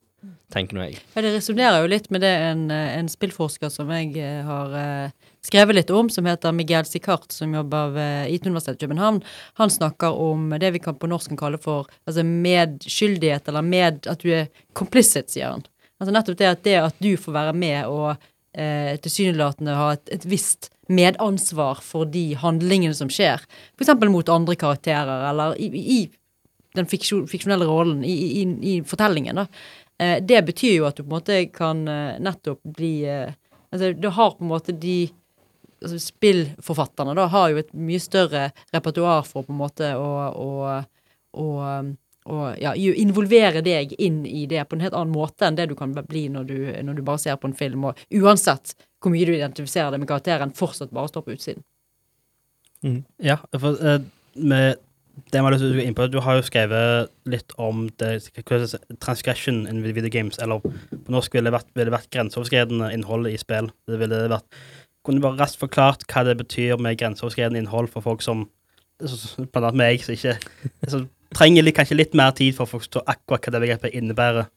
tenker nå jeg. Ja, Det resonnerer jo litt med det en, en spillforsker som jeg eh, har eh, skrevet litt om, som heter Miguel Sicart, som jobber ved IT-universitetet i København. Han snakker om det vi kan på kan kalle for altså medskyldighet, eller med at du er complicit, sier han. Altså nettopp det at det at du får være med og eh, tilsynelatende ha et, et visst medansvar for de handlingene som skjer, f.eks. mot andre karakterer, eller i, i den fiksjon, fiksjonelle rollen, i, i, i fortellingen, da. Eh, det betyr jo at du på en måte kan eh, nettopp bli eh, Altså, du har på en måte de altså Spillforfatterne da har jo et mye større repertoar for på en måte å, å, ja, involvere deg inn i det på en helt annen måte enn det du kan bli når du, når du bare ser på en film, og uansett hvor mye du identifiserer deg med karakteren, fortsatt bare står på utsiden. Ja, for uh, med det å gå inn på, Du har jo skrevet litt om det, transgression in video games, eller på norsk ville det vært, ville det vært grenseoverskridende innhold i spill. Det ville vært Kunne du bare raskt forklart hva det betyr med grenseoverskridende innhold for folk som Blant annet meg, som ikke som trenger kanskje litt mer tid for å forstå akkurat hva det begrepet innebærer.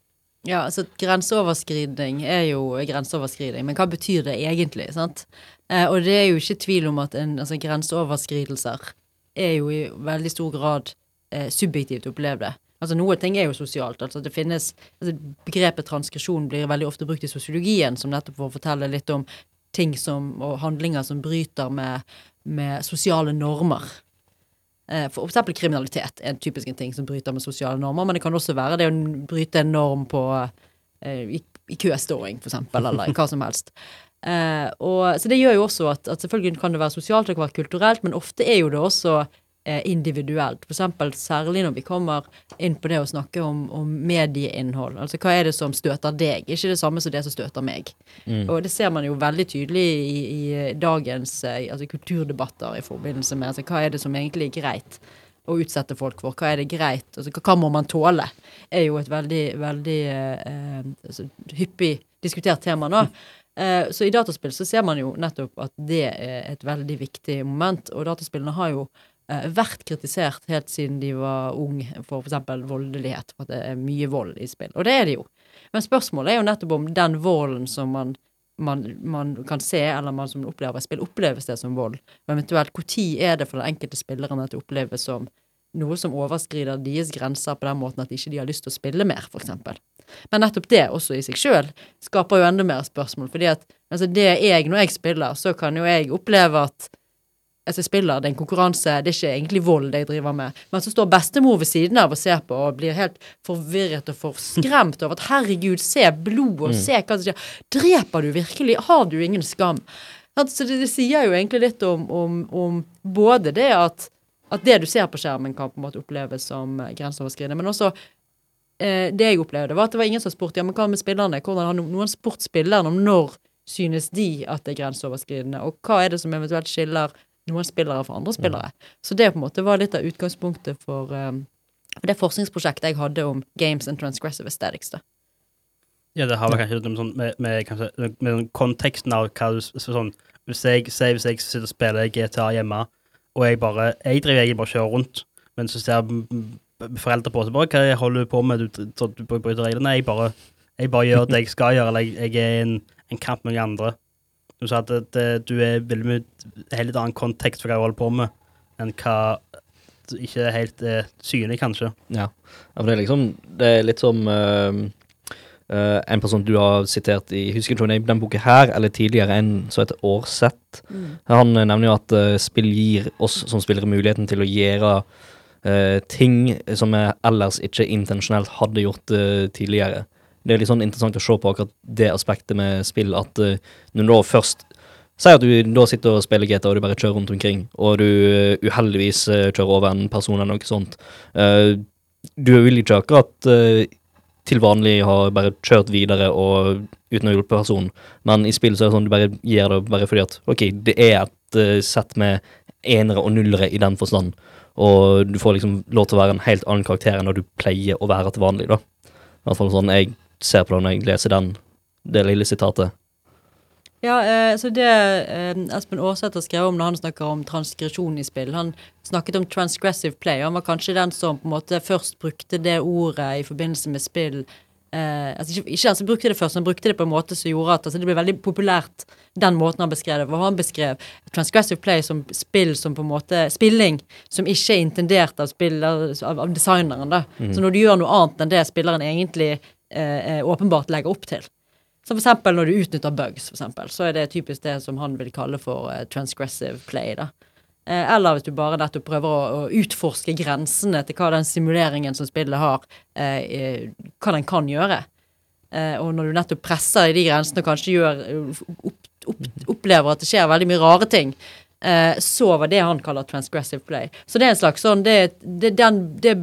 Ja, altså grenseoverskridning er jo grenseoverskridning, men hva betyr det egentlig, sant? Eh, og det er jo ikke tvil om at en, altså, grenseoverskridelser er jo i veldig stor grad eh, subjektivt opplevd. Altså Noe ting er jo sosialt. altså det finnes, altså Begrepet transgresjon blir veldig ofte brukt i sosiologien, som nettopp for å fortelle litt om ting som, og handlinger som bryter med, med sosiale normer. Eh, For eksempel kriminalitet er en typisk en ting som bryter med sosiale normer, men det kan også være det å bryte en norm på eh, i, i køståing, for eksempel, eller hva som helst. Eh, og, så det gjør jo også at, at selvfølgelig kan det være sosialt, være kulturelt, men ofte er jo det også individuelt. For eksempel særlig når vi kommer inn på det å snakke om, om medieinnhold. Altså hva er det som støter deg? Ikke det samme som det som støter meg. Og det ser man jo veldig tydelig i, i dagens eh, altså kulturdebatter i forbindelse med altså, hva er det som egentlig er greit å utsette folk for. Hva er det greit? Altså, hva, må man tåle? er jo et veldig, veldig eh, altså, hyppig diskutert tema nå. Eh, så i dataspill så ser man jo nettopp at det er et veldig viktig moment, og dataspillene har jo eh, vært kritisert helt siden de var ung for f.eks. voldelighet, for at det er mye vold i spill. Og det er det jo. Men spørsmålet er jo nettopp om den volden som man, man, man kan se, eller man som opplever i spill, oppleves det som vold? Og eventuelt når er det for den enkelte spilleren at det oppleves som noe som overskrider deres grenser på den måten at ikke de har lyst til å spille mer, f.eks. Men nettopp det også i seg sjøl skaper jo enda mer spørsmål. fordi at altså det jeg, når jeg spiller, så kan jo jeg oppleve at altså jeg spiller, det er en konkurranse, det er ikke egentlig vold det jeg driver med. Men så står bestemor ved siden av og ser på og blir helt forvirret og forskremt over at herregud, se blod og se hva som skjer. Dreper du virkelig? Har du ingen skam? Så det, det sier jo egentlig litt om, om, om både det at at det du ser på skjermen, kan på en måte oppleves som eh, grenseoverskridende. Men også eh, det jeg opplevde, var at det var ingen som spurte ja, men hva med spillerne. Hvordan har no- noen spurt spillerne om når synes de at det er grenseoverskridende, og hva er det som eventuelt skiller noen spillere for andre spillere. Så det på en måte var litt av utgangspunktet for um, det forskningsprosjektet jeg hadde om games and transgressive aesthetics. da. Ja, det har vel kanskje noe sånn med, med, kanskje, med konteksten av hva du sånn Hvis jeg, si hvis jeg sitter og spiller GTA hjemme, og jeg bare Jeg driver egentlig bare kjører rundt, men så ser foreldre på så bare Hva holder du på med? Du, du, du bryter reglene? Jeg bare, jeg bare gjør det jeg skal gjøre, eller jeg, jeg er i en, en kamp med de andre. Du sa at det, det, du er veldig en helt annen kontekst for hva jeg holder på med, enn hva ikke helt eh, synlig, kanskje. Ja. ja, for det er liksom Det er litt som uh, uh, en person du har sitert i Husker ikke om det er i den boka her eller tidligere, en som heter Aarseth. Han eh, nevner jo at uh, spill gir oss som spillere muligheten til å gjøre eh, ting som vi ellers ikke intensjonelt hadde gjort eh, tidligere. Det er litt sånn interessant å se på akkurat det aspektet med spill, at uh, når du da først Si at du da sitter og spiller GTA og du bare kjører rundt omkring, og du uh, uheldigvis uh, kjører over en person eller noe sånt. Du vil ikke akkurat til vanlig ha bare kjørt videre og uten å hjelpe personen, men i spill så er det sånn du bare gjør det bare fordi at ok, det er et uh, sett med enere og nullere i den forstand, og du får liksom lov til å være en helt annen karakter enn når du pleier å være til vanlig, da. I hvert fall sånn jeg ser på det når jeg leser den, det lille sitatet. Ja, eh, så det eh, Espen Aarseth har skrevet om når han snakker om transgresjon i spill. Han snakket om transgressive play. Han var kanskje den som på en måte først brukte det ordet i forbindelse med spill. Eh, altså ikke, ikke han som brukte det først, han brukte det på en måte som gjorde at altså det ble veldig populært, den måten han beskrev det. på. han beskrev transgressive play som spill som på en måte Spilling som ikke er intendert av, spiller, av, av designeren. da. Så når du gjør noe annet enn det spilleren egentlig eh, eh, åpenbart legger opp til. Så eksempel når du utnytter bugs, for eksempel, så er det typisk det som han vil kalle for eh, transgressive play. da. Eh, eller hvis du bare nettopp prøver å, utforske grensene til hva den simuleringen som spillet har, eh, hva den kan gjøre. Eh, og når du nettopp presser i de grensene og kanskje gjør, opp, opp, opplever at det skjer veldig mye rare ting, eh, så var det han kaller transgressive play. Så det er en slags sånn Det, det, den, det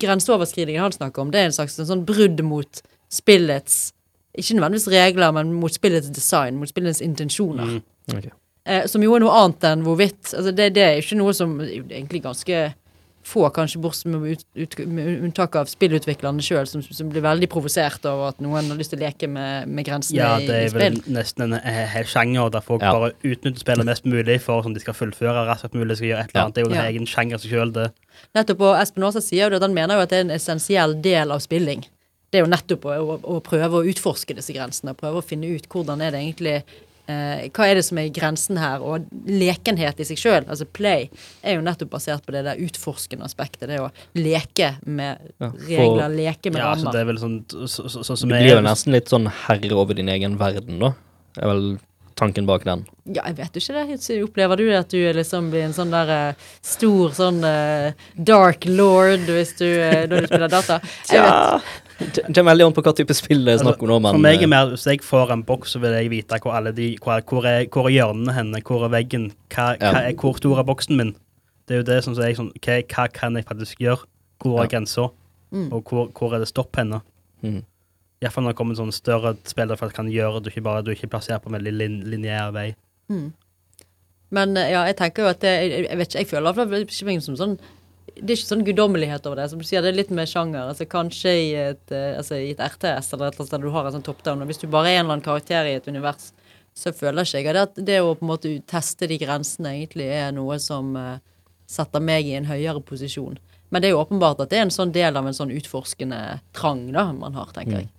grenseoverskridningen han snakker om, det er en slags en sånn brudd mot spillets ikke nødvendigvis regler, men mot spillets design, mot spillets intensjoner. Ok. Eh, som jo er noe annet enn hvorvidt altså det, det er ikke noe som det er egentlig ganske få, kanskje bortsett med, ut, ut, med unntak av spillutviklerne sjøl, som, som blir veldig provosert over at noen har lyst til å leke med, med grensene Ja, i, det er vel nesten en eh, hel sjanger der folk Ja. bare utnytter spillet mest mulig for sånn de skal fullføre raskest mulig. Skal gjøre et eller annet. Det er jo en Ja. egen sjanger seg sjøl, det. Nettopp, og Espen Aasa sier jo det at han mener jo at det er en essensiell del av spilling. Det er jo nettopp å, å, å prøve å utforske disse grensene, prøve å finne ut hvordan er det egentlig eh, Hva er det som er grensen her? Og lekenhet i seg sjøl, altså play, er jo nettopp basert på det der utforskende aspektet. Det å leke med Ja, for- regler, leke med Ja, så rammer. det er vel sånn så, så, så, så, Du blir er- jo nesten litt sånn herre over din egen verden, da. Er vel tanken bak den. Ja, jeg vet jo ikke det. Så Opplever du at du er liksom blir en sånn der eh, stor sånn eh, dark lord hvis du, når du spiller data? Jeg vet, Det kommer veldig an på hva type spill det er snakk om nå, men For meg eh, er mer, Hvis jeg får en boks, så vil jeg vite hvor alle de Hvor, hvor, er, hvor er hjørnene henne, hvor er veggen, hva, hva er, hvor stor er boksen min? Det er jo det som er sånn OK, hva kan jeg faktisk gjøre? Hvor er Ja. grensa? Mm. Og hvor, hvor er det stopp henne? mm. Iallfall når det kommer sånn større spill der folk kan gjøre du ikke bare du ikke plasserer på en veldig lin, lineær vei. Men eh, ja, jeg tenker jo at det, jeg, jeg vet ikke, jeg føler hvert fall ikke meg som sånn det er ikke sånn guddommelighet over det. Som du sier, det er litt mer sjanger. altså Kanskje i et, eh, altså, i et RTS eller et eller annet sted der du har en sånn top-down. Og hvis du bare er en eller annen karakter i et univers, så føler ikke jeg at det å på en måte teste de grensene egentlig er noe som uh, setter meg i en høyere posisjon. Men det er jo åpenbart at det er en sånn del av en sånn utforskende trang da man har, tenker jeg.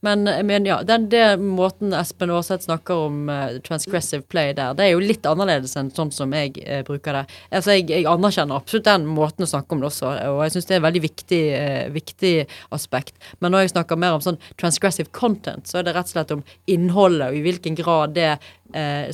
Men, men ja, den den måten Espen Aarseth snakker om uh, transgressive play der, det er jo litt annerledes enn sånn som jeg uh, bruker det. Altså, jeg, jeg anerkjenner absolutt den måten å snakke om det også, og jeg syns det er et veldig viktig, uh, viktig aspekt. Men når jeg snakker mer om sånn transgressive content, så er det rett og slett om innholdet, og i hvilken grad det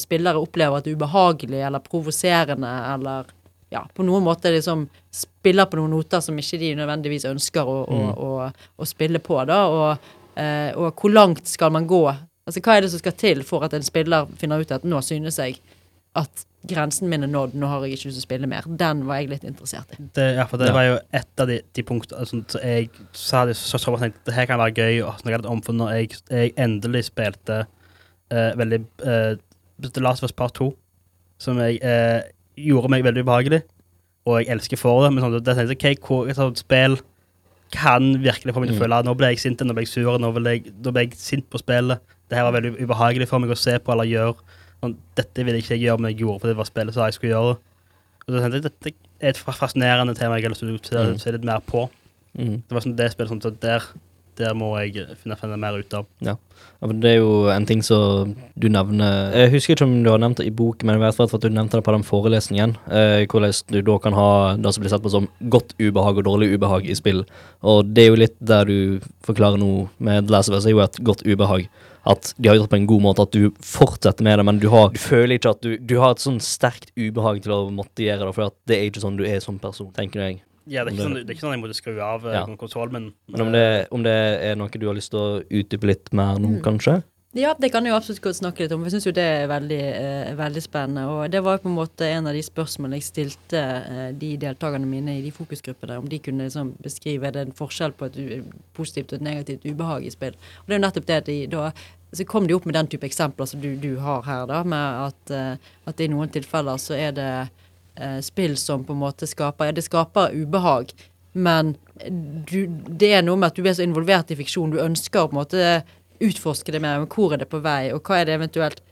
spillere opplever at det er ubehagelig eller provoserende eller ja, på noen måte liksom spiller på noen noter som ikke de nødvendigvis ønsker å, å, å, å spille på, da. Og, og hvor langt skal man gå? Altså Hva er det som skal til for at en spiller finner ut at nå synes jeg at grensen min er nådd, nå har jeg ikke lyst til å spille mer. Den var jeg litt interessert i. Det, ja, for det Ja. var jo et av de, de punktene altså, så jeg sa det så, så, så tenkte det her kan være gøy å snakke litt om, for når jeg, jeg endelig spilte eh, veldig eh, The Last of Us Part 2, som jeg eh, gjorde meg veldig ubehagelig, og jeg elsker for det, men sånn, det tenkte jeg, ok, hvor et sånt spill kan virkelig få meg til å Mm. føle at nå ble jeg sint, nå ble jeg sur, nå ble jeg, nå ble jeg sint på spillet. Det her var veldig ubehagelig for meg å se på eller gjøre. Sånn, dette ville ikke jeg gjøre, men jeg gjorde for det var spillet som jeg skulle gjøre. Og så tenkte jeg, dette er et fascinerende tema jeg har lyst til å se, Mm. litt mer på. Mm. Det var sånn det spillet, sånn, så der, der må jeg finne, finne mer ut av. Ja, men Det er jo en ting som du nevner Jeg husker ikke om du har nevnt det i boken, men jeg vet for at du nevnte det på den forelesningen. Eh, hvordan du da kan ha det som blir sett på som godt ubehag og dårlig ubehag i spill. Og det er jo litt der du forklarer noe med The Last of Us, er jo et godt ubehag. At de har gjort det på en god måte, at du fortsetter med det, men du, har, du føler ikke at du Du har et sånn sterkt ubehag til å måtte gjøre det, for at det er ikke sånn du er som person, tenker jeg. Ja, det er, ikke sånn, det- er ikke sånn jeg måtte skru av Ja. ja. men Men om det, om det er noe du har lyst til å utdype litt mer nå, Mm. kanskje? Ja, det kan jeg jo absolutt godt snakke litt om. Jeg syns jo det er veldig, eh, veldig spennende. Og det var jo på en måte en av de spørsmålene jeg stilte eh, de deltakerne mine i de fokusgruppene, om de kunne liksom beskrive det en forskjell på et u positivt og et negativt ubehag i spill. Og det er jo nettopp det at de da så kom de opp med den type eksempler som du, du har her, da, med at, eh, at i noen tilfeller så er det eh, spill som på en måte skaper Ja, det skaper ubehag, men du, det er noe med at du er så involvert i fiksjon. Du ønsker å på en måte utforske det mer. Men hvor er det på vei, og hva er det eventuelt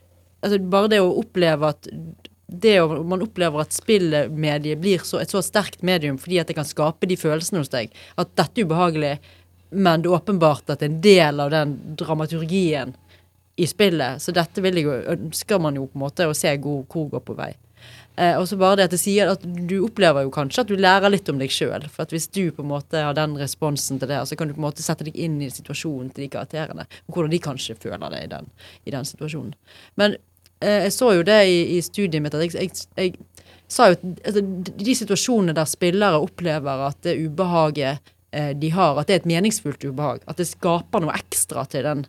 Altså Bare det å oppleve at det å, Man opplever at spillmediet blir så, et så sterkt medium fordi at det kan skape de følelsene hos deg. At dette er ubehagelig, men det er åpenbart at det er en del av den dramaturgien i spillet. Så dette vil jeg jo, ønsker man jo på en måte å se hvor, hvor går på vei. Eh, og så bare det at det sier at du opplever jo kanskje at du lærer litt om deg sjøl. For at hvis du på en måte har den responsen til det, så kan du på en måte sette deg inn i situasjonen til de karakterene. Og hvordan de kanskje føler det i den, i den situasjonen. Men eh, jeg så jo det i, i studiet mitt at jeg, jeg, jeg sa jo at altså, de situasjonene der spillere opplever at det ubehaget eh, de har, at det er et meningsfullt ubehag. At det skaper noe ekstra til den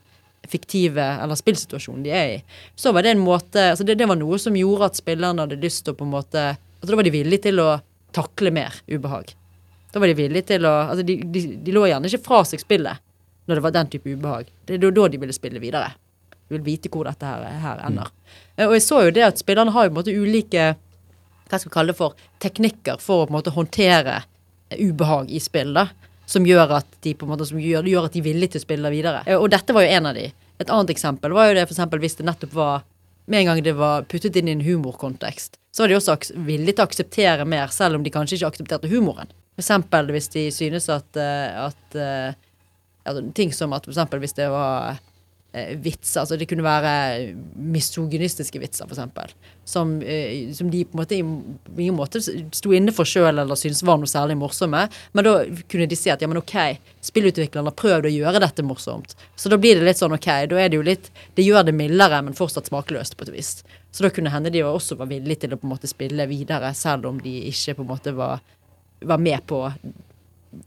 fiktive eller spillsituasjonen de er i. Så var det en måte altså det, det var noe som gjorde at spillerne hadde lyst til å på en måte altså Da var de villige til å takle mer ubehag. Da var de villige til å altså de, de, de lå gjerne ikke fra seg spillet når det var den type ubehag. Det er da de ville spille videre. De vil vite hvor dette her, her ender. Mm. Og jeg så jo det at spillerne har jo på en måte ulike hva skal vi kalle det for, teknikker for å på en måte håndtere eh, ubehag i spill. da, Som gjør at de på en måte, som gjør, gjør at de er villige til å spille videre. Eh, Og dette var jo en av de. Et annet eksempel var jo det for eksempel hvis det nettopp var med en gang det var puttet inn i en humorkontekst, så var de også villige til å akseptere mer, selv om de kanskje ikke aksepterte humoren. For eksempel hvis de synes at, at, at eh, altså, ting som at for eksempel hvis det var eh, vitser, altså det kunne være misogynistiske vitser, eksempel, som, eh, som de på en måte i ingen måte sto inne for sjøl eller syntes var noe særlig morsomme, men da kunne de si at ja, men ok, spillutviklerne har prøvd å gjøre dette morsomt, så da blir det litt sånn ok, da er det jo litt Det gjør det mildere, men fortsatt smakløst, på et vis. Så da kunne hende de også var villige til å på en måte spille videre, selv om de ikke på en måte var, var med på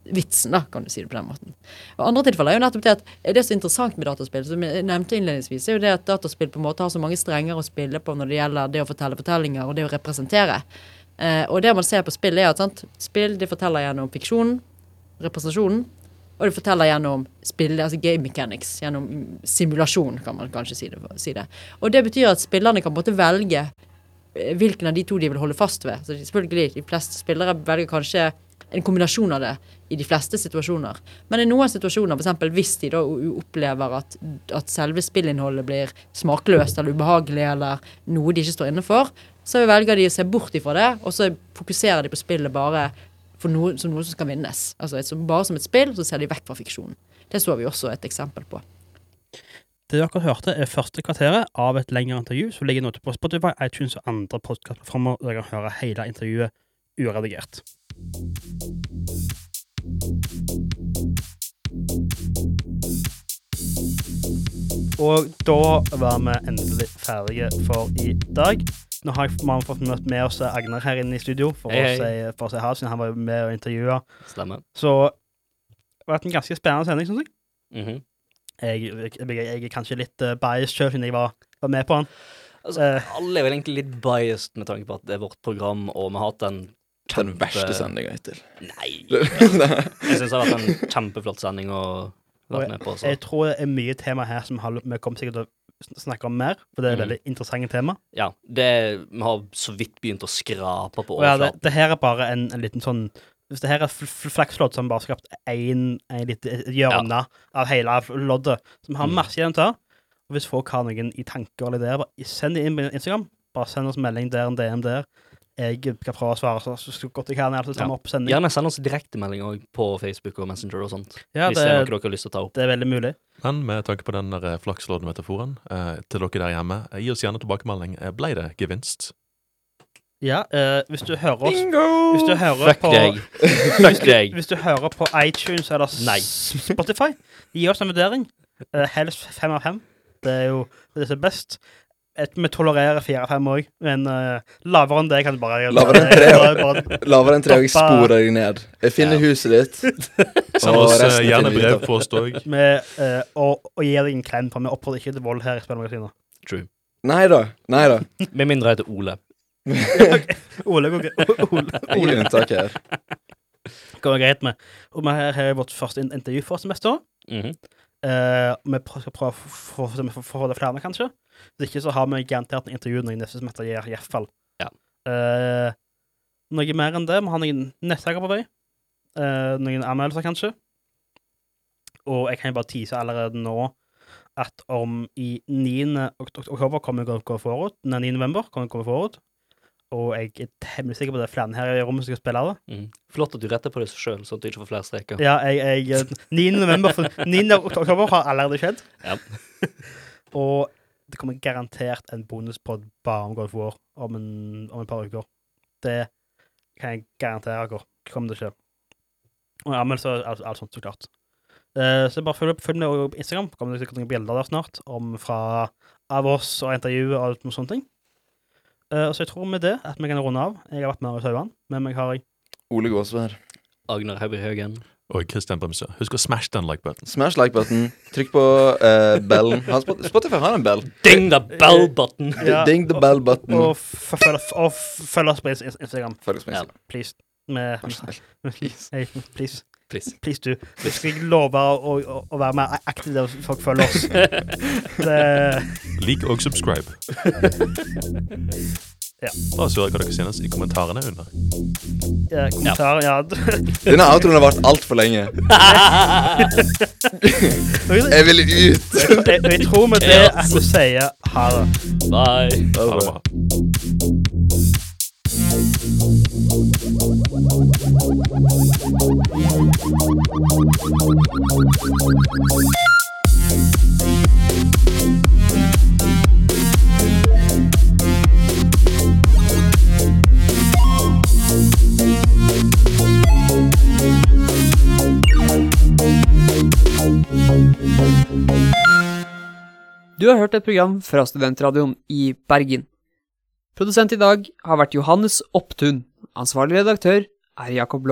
vitsen, da, kan du si det på den måten. Og andre tilfeller er jo nettopp det at det er så interessant med dataspill, som jeg nevnte innledningsvis, er jo det at dataspill på en måte har så mange strenger å spille på når det gjelder det å fortelle fortellinger og det å representere. Eh, og det man ser på spill, er at sant, spill de forteller gjennom fiksjonen, representasjonen, og de forteller gjennom spill, altså game mechanics, gjennom simulasjon, kan man kanskje si det. Si det. Og det betyr at spillerne kan på en måte velge eh, hvilken av de to de vil holde fast ved. Så selvfølgelig, de fleste spillere velger kanskje en kombinasjon av det i de fleste situasjoner. Men i noen situasjoner, f.eks. hvis de da opplever at, at selve spillinnholdet blir smakløst eller ubehagelig eller noe de ikke står inne for, så velger de å se bort ifra det, og så fokuserer de på spillet bare noe, som noe som skal vinnes. Altså et, bare som et spill, så ser de vekk fra fiksjonen. Det så vi også et eksempel på. Det dere hørte, er første kvarteret av et lengre intervju som ligger nå på Spotify, iTunes og andre podkastplattformer, der dere kan høre hele intervjuet uredigert. Og da var vi endelig ferdige for i dag. Nå har jeg- fått møtt med oss Agnar her inne i studio for Hei, å hei. si, for å si ha det, siden han var med og intervjua. Så det har vært en ganske spennende sending, syns jeg. Mhm. Jeg, jeg, jeg er kanskje litt uh, biased sjøl, siden jeg var, var med på den. Altså, uh, alle er vel egentlig litt biased med tanke på at det er vårt program, og vi har hatt en Den verste sendinga hittil. Nei! Jeg syns det har vært en kjempeflott sending å være med på. Så. Jeg tror det er mye tema her som har- vi kommer sikkert til å snakke om mer, for det er mm. veldig interessante tema. Ja, det, vi har så vidt begynt å skrape på overflaten. ja, det, det her er bare en, en liten sånn Hvis det her er fl- fl- flakslodd som bare har skapt én lite hjørne av hele loddet, som har masse igjen til, og hvis folk har noen i tanker eller ideer, bare send det inn på Instagram. Bare send oss melding der, en DM der. Jeg skal prøve å svare så, så godt jeg kan. Altså, ta Ja. opp sending. Gjerne send oss direktemelding òg på Facebook og Messenger og sånt. Ja, hvis det, det er noe dere har lyst til å ta opp. det er veldig mulig. Men med tanke på den flakslådmetaforen, eh, flakslodd-metaforen, eh, til dere der hjemme, eh, gi oss gjerne tilbakemelding. Eh, Ble det gevinst? Ja, eh, hvis du hører oss Hvis du hører Fuck på deg. Fuck deg. Hvis du hører på iTunes eller Nei. Spotify, gi oss en vurdering. Eh, helst fem av fem. Det er jo det som er best. Et, vi tolererer fire av fem òg, men uh, lavere enn det kan du bare Lavere enn tre, bare, Lavere enn tre, og jeg sporer deg ned. Jeg finner Ja. huset ditt. Send oss gjerne brev på oss òg. med, og, og gi deg en klem, for vi oppfordrer ikke til vold her i Spillmagasinet. True. Nei da. Nei da. Med mindre jeg heter Ole. Ole går greit. Ole, Jeg gir unntak her. går greit med. Og vi har her er vårt første intervju for semesteret. Mhm. Eh, vi skal prøve å få det flere, kanskje. Hvis ikke så har vi garantert en intervju når neste semester gir, i. Ja. Uh, noe mer enn det. Vi har noen nettsaker på vei. Uh, noen anmeldelser, kanskje. Og jeg kan jo bare tease allerede nå at om i 9. ok- ok- oktober kommer jeg gå forut. Nei, 9. november kommer jeg gå forut. Og jeg er temmelig sikker på det er flere her i rommet som skal spille det. Mhm. Flott at du retter på det sjøl, sånn at du ikke får flere streker. Ja, jeg, jeg 9. november 9. oktober har allerede skjedd. Ja. og det kommer garantert en bonuspod bare om Golf War om, en, om et par uker. Det kan jeg garantere dere. Kommer det ikke. Og anmeldelser og alt, alt sånt, så klart. Uh, så bare følg, opp- følg med på Instagram. Kommer det sikkert noen bilder der snart om fra, av oss og intervjuet og alt noe sånne ting. Eh, så jeg tror med det at vi kan runde av. Jeg har vært med i Sauan. Med meg har jeg Ole Gåsvær. Agner Haubry Haugen. Og Christian Bremsø. Husk å smash den like-button. Smash like-button. Trykk på uh, bellen. Spotify har en bell. Ding the bell button! Ja, Ding the bell button. Og, og følg oss på Instagram. Følg oss på Ja. Instagram. Please. Med, med. Please. Hey, please. Please. Please, du. Vi skal ikke love å, å, å være mer aktiv der folk følger oss. Det, Lik og subscribe. Ja. Og så hva dere synes i kommentarene under. ja, kommentarer, ja. Denne outroen har vart altfor lenge. jeg, vil ut! jeg, jeg tror med det at vi sier ha det. Bye. Ha det bra. Du har hørt et program fra Studentradioen i Bergen. Produsent i dag har vært Johannes Opptun. Ansvarlig redaktør a Jacob